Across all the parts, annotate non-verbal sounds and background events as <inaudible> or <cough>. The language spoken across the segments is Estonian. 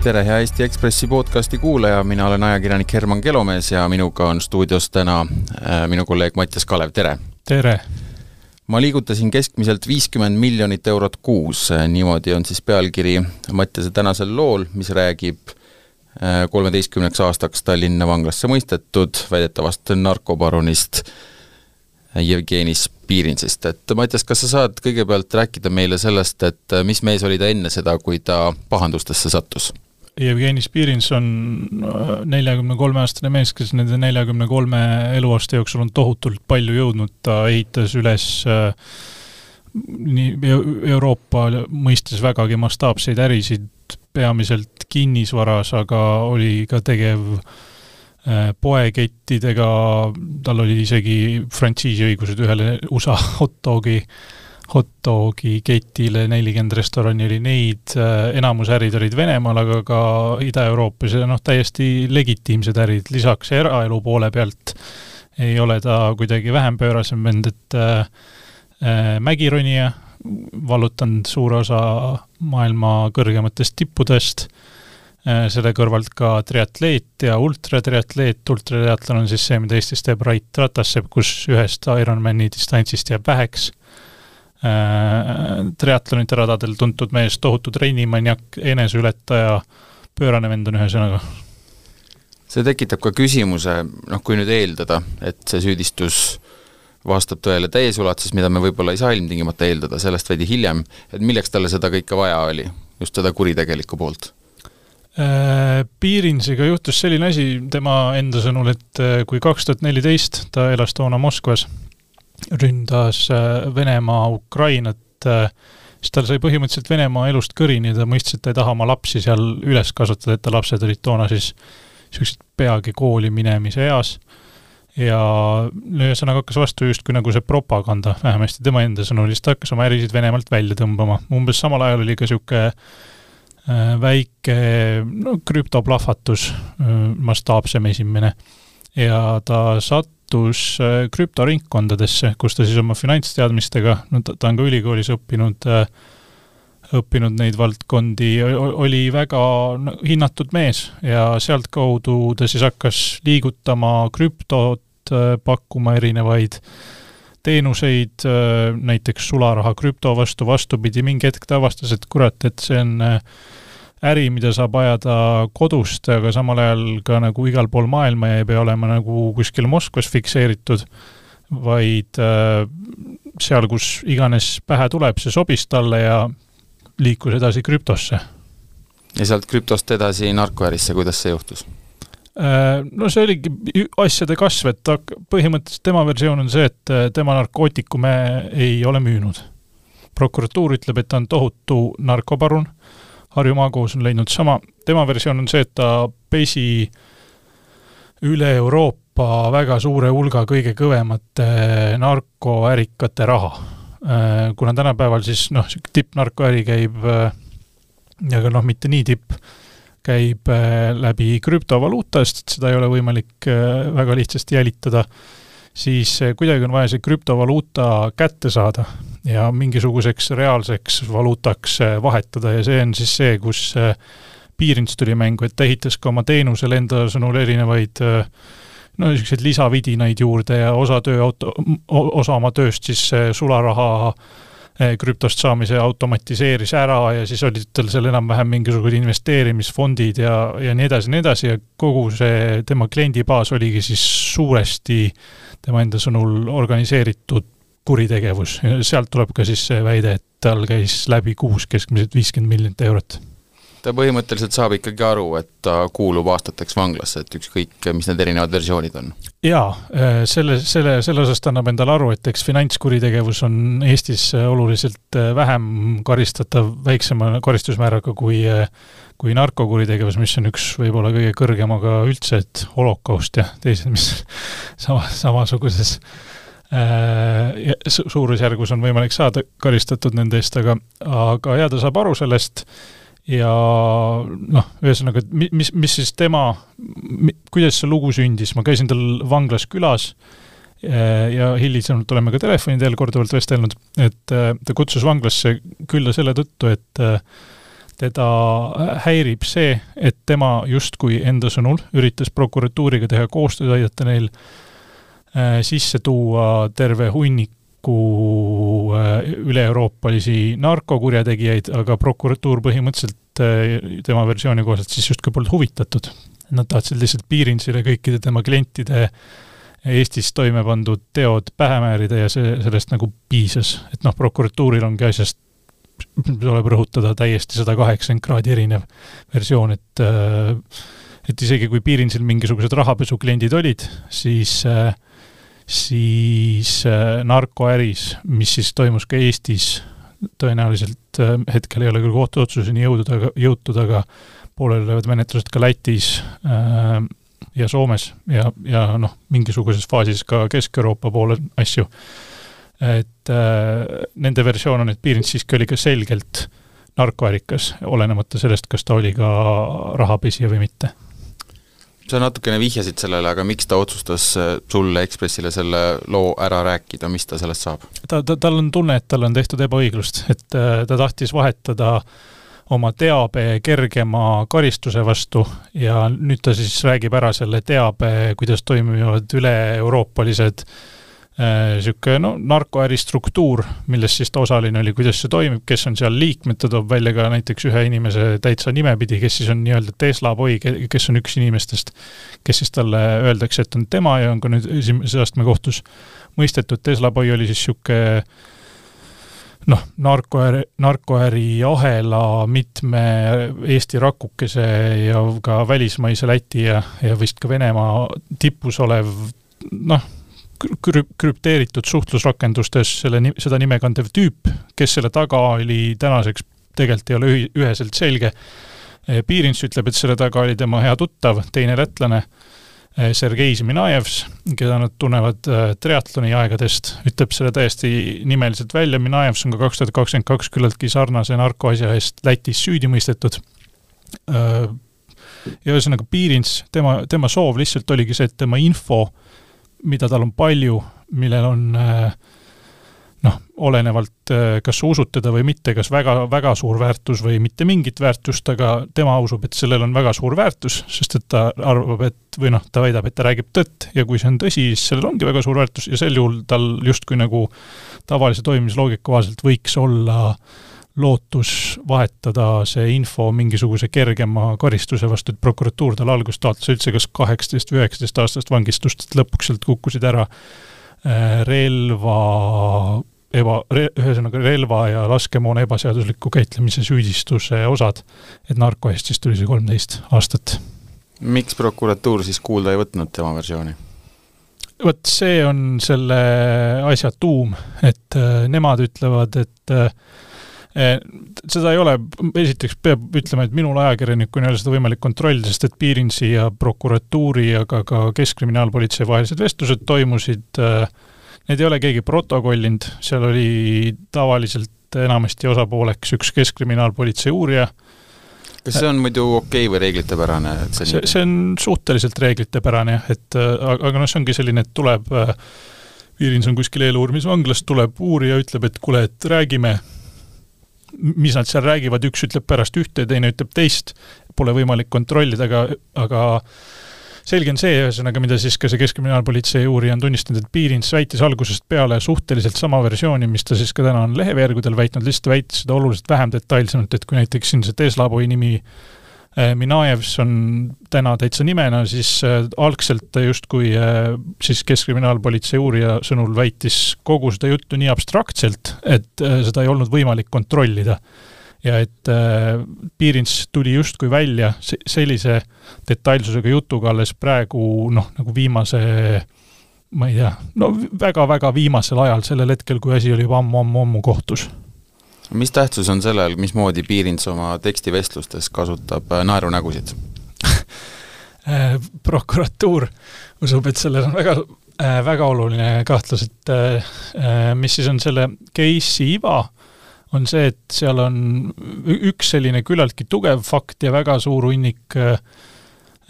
tere, hea Eesti Ekspressi podcasti kuulaja, mina olen ajakirjanik Herman Kelomees ja minuga on stuudios täna äh, minu kolleeg Mattias Kalev, tere! tere! ma liigutasin keskmiselt viiskümmend miljonit eurot kuus, niimoodi on siis pealkiri Mattiase tänasel lool, mis räägib äh, kolmeteistkümneks aastaks Tallinna vanglasse mõistetud väidetavast narkobaronist Jevgeni Spirinsist, et Mattias, kas sa saad kõigepealt rääkida meile sellest, et äh, mis mees oli ta enne seda, kui ta pahandustesse sattus? Jevgeni Spirins on äh, neljakümne kolme aastane mees, kes nende neljakümne kolme eluaasta jooksul on tohutult palju jõudnud, ta ehitas üles äh, nii Euroopa mõistes vägagi mastaapseid ärisid, peamiselt kinnisvaras, aga oli ka tegev äh, poekettidega, tal oli isegi frantsiisiõigused ühele USA hot dogi äh, hot dogi ketile, nelikümmend restorani oli neid, äh, enamus ärid olid Venemaal, aga ka Ida-Euroopas ja noh, täiesti legitiimsed ärid, lisaks eraelu poole pealt ei ole ta kuidagi vähem pöörasem vend, et äh, äh, mägironija, vallutanud suure osa maailma kõrgematest tippudest äh,, selle kõrvalt ka triatleet ja ultratriatleet, ultratriatlon on siis see, mida Eestis teeb Rait Ratassepp, kus ühest Ironmani distantsist jääb väheks Äh, triatlonite radadel tuntud mees, tohutu trennimaniak, eneseületaja, pöörane vend on ühesõnaga. see tekitab ka küsimuse, noh kui nüüd eeldada, et see süüdistus vastab tõele täies ulatuses, mida me võib-olla ei saa ilmtingimata eeldada, sellest veidi hiljem, et milleks talle seda kõike vaja oli, just seda kuritegelikku poolt? Äh, Piirinsiga juhtus selline asi tema enda sõnul, et äh, kui kaks tuhat neliteist, ta elas toona Moskvas ründas äh, Venemaa Ukrainat, äh, siis tal sai põhimõtteliselt Venemaa elust kõrini, ta mõistis, et ta ei taha oma lapsi seal üles kasvatada, et ta lapsed olid toona siis niisugused peagi kooli minemise eas ja ühesõnaga hakkas vastu justkui nagu see propaganda, vähemasti tema enda sõnul, siis ta hakkas oma ärisid Venemaalt välja tõmbama. umbes samal ajal oli ka niisugune äh, väike no krüptoplahvatus, mastaapsem esimene. ja ta sat-, sattus äh, krüptoringkondadesse, kus ta siis oma finantsteadmistega, no ta, ta on ka ülikoolis õppinud, äh, õppinud neid valdkondi, oli väga hinnatud mees ja sealtkaudu ta siis hakkas liigutama krüptot, äh, pakkuma erinevaid teenuseid, näiteks sularaha krüpto vastu, vastupidi, mingi hetk ta avastas, et kurat, et see on äri, mida saab ajada kodust, aga samal ajal ka nagu igal pool maailma ja ei pea olema nagu kuskil Moskvas fikseeritud, vaid äh, seal, kus iganes pähe tuleb, see sobis talle ja liikus edasi krüptosse. ja sealt krüptost edasi narkoärisse, kuidas see juhtus? Äh, no see oligi asjade kasv, et ta, põhimõtteliselt tema versioon on see, et äh, tema narkootikume ei ole müünud. prokuratuur ütleb, et ta on tohutu narkoparun Harju maakohus on leidnud sama, tema versioon on see, et ta pesi üle Euroopa väga suure hulga kõige kõvemate narkoärikate raha. Äh, kuna tänapäeval siis noh, niisugune tippnarkoäri käib, äh, aga noh, mitte nii tipp, käib äh, läbi krüptovaluutast, et seda ei ole võimalik väga lihtsasti jälitada, siis kuidagi on vaja see krüptovaluuta kätte saada ja mingisuguseks reaalseks valuutaks vahetada ja see on siis see, kus äh, Piirins tuli mängu, et ta ehitas ka oma teenusel enda sõnul erinevaid äh, no niisuguseid lisavidinaid juurde ja osa tööauto, osa oma tööst siis äh, sularaha krüptost saamise automatiseeris ära ja siis olid tal seal enam-vähem mingisugused investeerimisfondid ja, ja nii edasi ja nii edasi ja kogu see tema kliendibaas oligi siis suuresti tema enda sõnul organiseeritud kuritegevus, sealt tuleb ka siis see väide, et tal käis läbi kuus keskmiselt viiskümmend miljonit eurot. ta põhimõtteliselt saab ikkagi aru, et ta kuulub aastateks vanglasse, et ükskõik, mis need erinevad versioonid on? jaa, selle, selle, selle osas ta annab endale aru, et eks finantskuritegevus on Eestis oluliselt vähem karistatav, väiksema karistusmääraga kui kui narkokuritegevus, mis on üks võib-olla kõige kõrgemaga üldse, et holokaust ja teised, mis <laughs> sama, samasuguses Äh, suurusjärgus on võimalik saada karistatud nende eest, aga, aga jaa, ta saab aru sellest ja noh, ühesõnaga, et mis, mis siis tema, kuidas see lugu sündis, ma käisin tal vanglas külas äh, ja hilisemalt oleme ka telefoni teel korduvalt vestelnud, et äh, ta kutsus vanglasse külla selle tõttu, et teda häirib see, et tema justkui enda sõnul üritas prokuratuuriga teha koostööd, aidata neil äh, sisse tuua terve hunniku äh, üle-euroopalisi narkokurjategijaid, aga prokuratuur põhimõtteliselt äh, tema versiooni kohaselt siis justkui polnud huvitatud. Nad tahtsid lihtsalt Piirinsile kõikide tema klientide Eestis toime pandud teod pähe määrida ja see, sellest nagu piisas. et noh, prokuratuuril ongi asjast tuleb rõhutada täiesti sada kaheksakümmend kraadi erinev versioon, et äh, et isegi kui Piirinsil mingisugused rahapesukliendid olid, siis äh, siis äh, narkoäris, mis siis toimus ka Eestis, tõenäoliselt hetkel ei ole küll kohtuotsuseni jõudnud, aga, jõutud, aga pooleli olevad menetlused ka Lätis ja Soomes ja, ja noh, mingisuguses faasis ka Kesk-Euroopa poole asju et äh, nende versioon on, et Piirits siiski oli ka selgelt narkoärikas, olenemata sellest, kas ta oli ka rahapesija või mitte. Sa natukene vihjasid sellele, aga miks ta otsustas äh, sulle, Ekspressile, selle loo ära rääkida, mis ta sellest saab? ta, ta, tal on tunne, et talle on tehtud ebaõiglust, et äh, ta tahtis vahetada oma teabe kergema karistuse vastu ja nüüd ta siis räägib ära selle teabe, kuidas toimivad üle-euroopalised äh, niisugune äh, no narkoäri struktuur, milles siis ta osaline oli, kuidas see toimib, kes on seal liikmed, ta toob välja ka näiteks ühe inimese täitsa nimepidi, kes siis on nii-öelda Tesla boi, kes on üks inimestest, kes siis talle öeldakse, et on tema ja on ka nüüd esimese astme kohtus mõistetud, Tesla boi oli siis niisugune noh, narkoäri, narkoäri ahela mitme Eesti rakukese ja ka välismaise Läti ja, ja vist ka Venemaa tipus olev noh, krüpteeritud suhtlusrakendustes selle, seda nime kandev tüüp, kes selle taga oli, tänaseks tegelikult ei ole ühi-, üheselt selge. Piirins ütleb, et selle taga oli tema hea tuttav, teine lätlane, Sergei Zminajevs, keda nad tunnevad äh, triatloni aegadest, ütleb selle täiesti nimeliselt välja, Minajevs on ka kaks tuhat kakskümmend kaks küllaltki sarnase narkoasja eest Lätis süüdi mõistetud. Ja ühesõnaga Piirins, tema, tema soov lihtsalt oligi see, et tema info mida tal on palju, millel on äh, noh, olenevalt äh, kas usud teda või mitte, kas väga, väga suur väärtus või mitte mingit väärtust, aga tema usub, et sellel on väga suur väärtus, sest et ta arvab, et või noh, ta väidab, et ta räägib tõtt ja kui see on tõsi, siis sellel ongi väga suur väärtus ja sel juhul tal justkui nagu tavalise toimimisloogika kohaselt võiks olla äh, lootus vahetada see info mingisuguse kergema karistuse vastu, et prokuratuur talle alguses taotles üldse kas kaheksateist või üheksateist aastast vangistust, et lõpuks sealt kukkusid ära äh, relva eba re,, ühesõnaga relva ja laskemoona ebaseadusliku käitlemise süüdistuse osad, et narko eest siis tuli see kolmteist aastat. miks prokuratuur siis kuulda ei võtnud tema versiooni? vot see on selle asja tuum, et äh, nemad ütlevad, et äh, seda ei ole, esiteks peab ütlema, et minul ajakirjanikuna ei ole seda võimalik kontrollida, sest et Piirinsi ja prokuratuuri, aga ka Keskkriminaalpolitsei vahelised vestlused toimusid, eh, need ei ole keegi protokollinud, seal oli tavaliselt enamasti osapooleks üks Keskkriminaalpolitsei uurija, kas see on muidu okei okay või reeglitepärane, et see see, see on suhteliselt reeglitepärane jah, et aga, aga noh, see ongi selline, et tuleb Piirins on kuskil eeluurimisvanglas, tuleb uurija, ütleb, et kuule, et räägime, mis nad seal räägivad, üks ütleb pärast ühte, teine ütleb teist, pole võimalik kontrollida, aga, aga selge on see, ühesõnaga, mida siis ka see Keskkriminaalpolitsei uurija on tunnistanud, et Piirins väitis algusest peale suhteliselt sama versiooni, mis ta siis ka täna on leheveergudel väitnud, lihtsalt väitis seda oluliselt vähem detailsemalt, et kui näiteks siin see Tesla boi nimi Minajevs on täna täitsa nimena, siis äh, algselt ta justkui äh, siis Keskkriminaalpolitsei uurija sõnul väitis kogu seda juttu nii abstraktselt, et seda ei olnud võimalik kontrollida. ja et Piirins tuli justkui välja sellise detailsusega jutuga alles praegu noh, nagu viimase ma ei tea, no väga-väga viimasel ajal, sellel hetkel, kui asi oli juba ammu-ammu-ammu kohtus mis tähtsus on sellel, mismoodi Piirins oma tekstivestlustes kasutab äh, naerunägusid? <laughs> Äh, prokuratuur usub, et sellel on väga, äh, väga oluline kahtlus, et mis siis on selle case'i iva, on see, et seal on üks selline küllaltki tugev fakt ja väga suur hunnik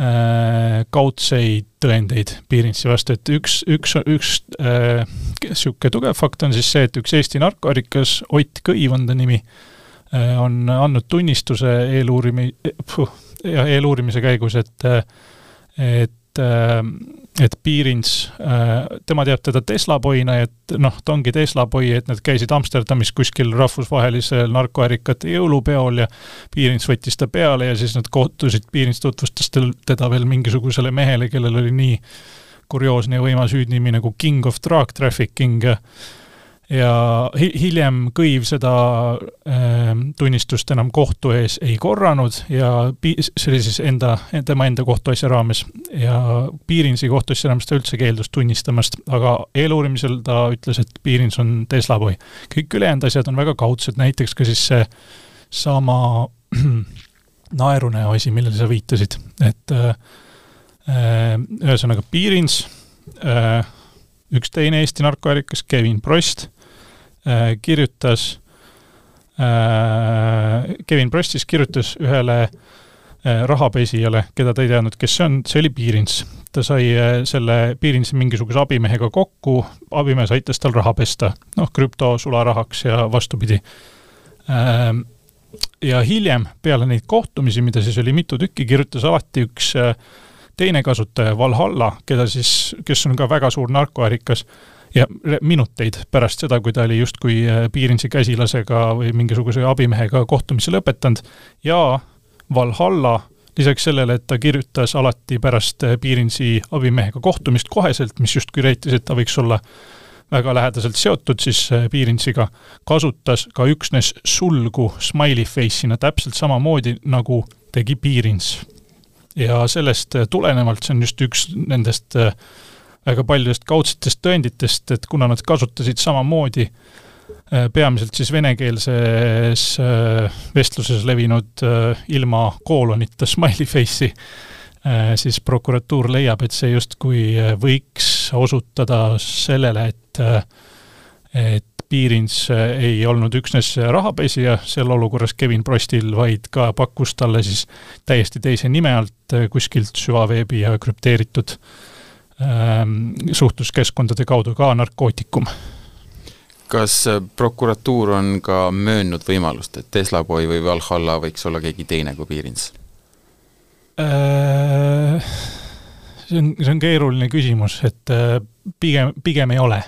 kaudseid tõendeid Piirinsi vastu, et üks, üks, üks niisugune äh, tugev fakt on siis see, et üks Eesti narkoarikas, Ott Kõiv on ta nimi, on andnud tunnistuse eeluurimi-, jah, eeluurimise käigus, et et et Piirins, tema teab teda Tesla boy'na, et noh, ta ongi Tesla boy, et nad käisid Amsterdamis kuskil rahvusvahelisel narkoärikate jõulupeol ja Piirins võttis ta peale ja siis nad kohtusid, Piirins tutvustas teda veel mingisugusele mehele, kellel oli nii kurioosne ja võimas hüüdnimi nagu King of Drug Trafficking ja hi-, hiljem Kõiv seda äh, tunnistust enam kohtu ees ei korranud ja pi-, see oli siis enda, tema enda kohtuasja raames ja Piirinsi kohtuasja raames ta üldse keeldus tunnistamast, aga eeluurimisel ta ütles, et Piirins on Tesla boy. kõik ülejäänud asjad on väga kaudsed, näiteks ka siis see sama <clears throat> naerunäo asi, millele sa viitasid, et äh, äh ühesõnaga Piirins äh,, üks teine Eesti narkoärikas, Kevin Prost kirjutas, äh, Kevin Prestis kirjutas ühele äh, rahapesijale, keda ta ei teadnud, kes see on, see oli Piirins. ta sai selle Piirinsi mingisuguse abimehega kokku, abimees aitas tal raha pesta, noh, krüpto sularahaks ja vastupidi. Ähm, ja hiljem, peale neid kohtumisi, mida siis oli mitu tükki, kirjutas alati üks teine kasutaja, Valhalla, keda siis, kes on ka väga suur narkoärikas ja minuteid pärast seda, kui ta oli justkui äh, Piirinsi käsilasega või mingisuguse abimehega kohtumise lõpetanud ja Valhalla lisaks sellele, et ta kirjutas alati pärast äh, Piirinsi abimehega kohtumist koheselt, mis justkui reitis, et ta võiks olla väga lähedaselt seotud siis äh, Piirinsiga, kasutas ka üksnes sulgu smiley face'ina täpselt samamoodi, nagu tegi Piirins. ja sellest tulenevalt, see on just üks nendest äh, väga paljudest kaudsetest tõenditest, et kuna nad kasutasid samamoodi äh, peamiselt siis venekeelses äh, vestluses levinud äh, ilma koolonita smiley face'i, siis prokuratuur leiab, et see justkui võiks osutada sellele, et et Piirins ei olnud üksnes rahapesija seal olukorras Kevin Prostil, vaid ka pakkus talle siis täiesti teise nime alt kuskilt süvaveebi ja krüpteeritud äh, suhtluskeskkondade kaudu ka narkootikum. kas äh, prokuratuur on ka möönnud võimalust, et Tesla Boy või Valhalla võiks olla keegi teine kui Piirins? Äh, see on, see on keeruline küsimus, et äh, pigem, pigem ei ole.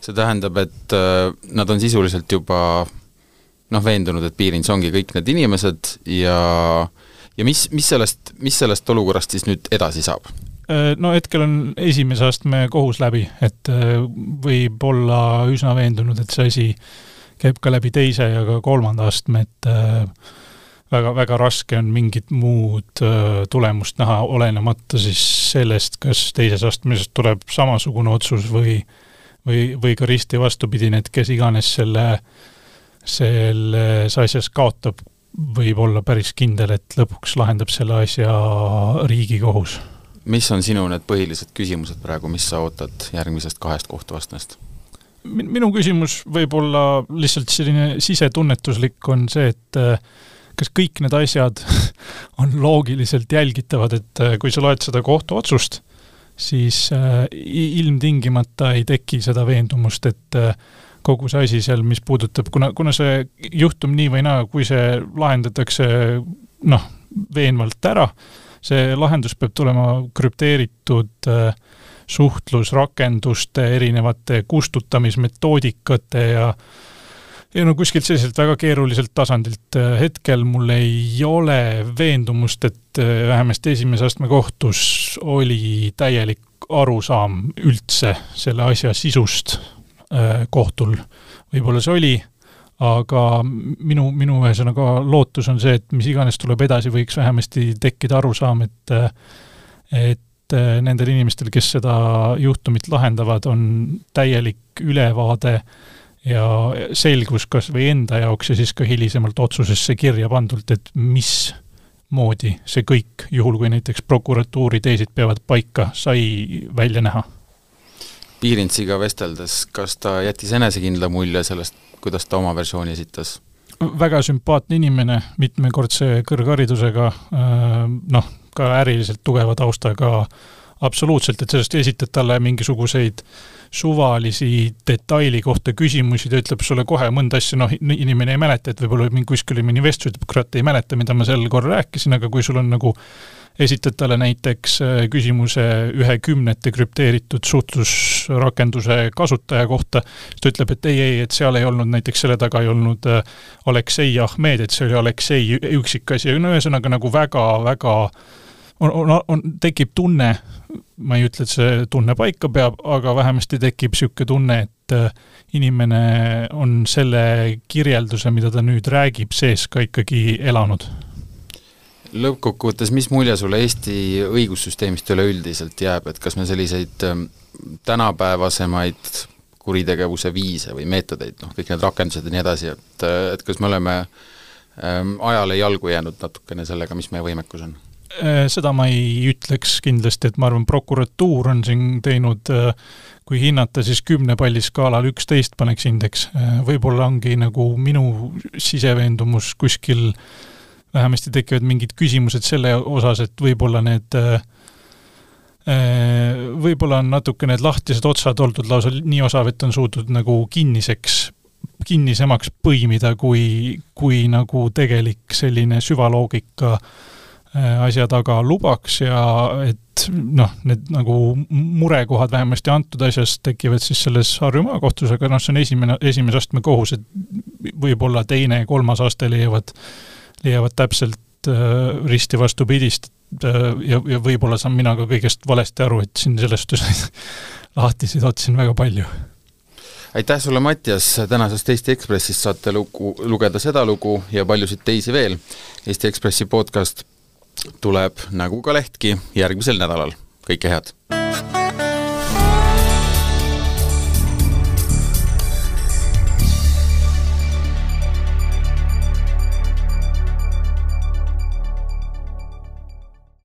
see tähendab, et nad on sisuliselt juba noh, veendunud, et Piirins ongi kõik need inimesed ja ja mis, mis sellest, mis sellest olukorrast siis nüüd edasi saab? Äh, no hetkel on esimese astme kohus läbi, et äh, võib olla üsna veendunud, et see asi käib ka läbi teise ja ka kolmanda astme, et äh, väga, väga raske on mingit muud tulemust näha, olenemata siis sellest, kas teises astmes tuleb samasugune otsus või või, või ka risti vastupidine, et kes iganes selle, selles asjas kaotab, võib olla päris kindel, et lõpuks lahendab selle asja Riigikohus mis on sinu need põhilised küsimused praegu, mis sa ootad järgmisest kahest kohtuvastmest? minu küsimus võib olla lihtsalt selline sisetunnetuslik, on see, et äh, kas kõik need asjad <laughs> on loogiliselt jälgitavad, et äh, kui sa loed seda kohtuotsust, siis äh, ilmtingimata ei teki seda veendumust, et kogu see asi seal, mis puudutab, kuna, kuna see juhtum nii või naa, kui see lahendatakse noh, veenvalt ära, see lahendus peab tulema krüpteeritud äh, suhtlusrakenduste, erinevate kustutamismetoodikate ja ja no kuskilt selliselt väga keeruliselt tasandilt. Äh, hetkel mul ei ole veendumust, et äh, vähemasti esimese astme kohtus oli täielik arusaam üldse selle asja sisust kohtul. võib-olla see oli, aga minu, minu ühesõnaga lootus on see, et mis iganes tuleb edasi, võiks vähemasti tekkida arusaam, et et nendel inimestel, kes seda juhtumit lahendavad, on täielik ülevaade ja selgus kas või enda jaoks ja siis ka hilisemalt otsusesse kirja pandult, et mismoodi see kõik, juhul kui näiteks prokuratuuri teesid peavad paika, sai välja näha Piirintsiga vesteldes, kas ta jättis enesekindla mulje sellest kuidas ta oma versiooni esitas? väga sümpaatne inimene, mitmekordse kõrgharidusega, äh, noh, ka äriliselt tugeva taustaga absoluutselt, et sellest esitad talle mingisuguseid suvalisi detaili kohta küsimusi, ta ütleb sulle kohe mõnda asja, noh, inimene ei mäleta, et võib-olla kuskil mõni vestlus ütleb, kurat, ei mäleta, mida ma sel korral rääkisin, aga kui sul on nagu esitad talle näiteks äh, küsimuse ühe kümnete krüpteeritud suhtlusrakenduse kasutaja kohta, siis ta ütleb, et ei, ei, et seal ei olnud näiteks selle taga ei olnud äh, Aleksei Ahmed, et see oli Aleksei üksikasi, no ühesõnaga nagu väga-väga on, on, on, tekib tunne, ma ei ütle, et see tunne paika peab, aga vähemasti tekib niisugune tunne, et äh, inimene on selle kirjelduse, mida ta nüüd räägib, sees ka ikkagi elanud lõppkokkuvõttes, mis mulje sulle Eesti õigussüsteemist üleüldiselt jääb, et kas me selliseid ähm, tänapäevasemaid kuritegevuse viise või meetodeid, noh, kõik need rakendused ja nii edasi, et, et kas me oleme ähm, ajale jalgu jäänud natukene sellega, mis meie võimekus on? Äh, seda ma ei ütleks kindlasti, et ma arvan, prokuratuur on siin teinud äh, kui hinnata, siis kümne palli skaalal üksteist paneks indeks. Äh, võib-olla ongi nagu minu siseveendumus kuskil äh, vähemasti tekivad mingid küsimused selle osas, et võib-olla need võib-olla on natuke need lahtised otsad oldud lausa nii osav, et on suutnud nagu kinniseks, kinnisemaks põimida, kui, kui nagu tegelik selline süvaloogika äh, asja taga lubaks ja et noh, need nagu murekohad vähemasti antud asjas tekivad siis selles Harju maakohtus, aga noh, see on esimene, esimese astme kohus, et võib-olla teine ja kolmas aste leiavad äh, leiavad täpselt äh, risti vastupidist äh, ja, ja võib-olla saan mina ka kõigest valesti aru, et siin selles suhtes <laughs> lahtiseid otsi on väga palju. aitäh sulle, Mattias, tänasest Eesti Ekspressist saate lugu, lugeda seda lugu ja paljusid teisi veel. Eesti Ekspressi podcast tuleb nagu ka lehtki järgmisel nädalal, kõike head!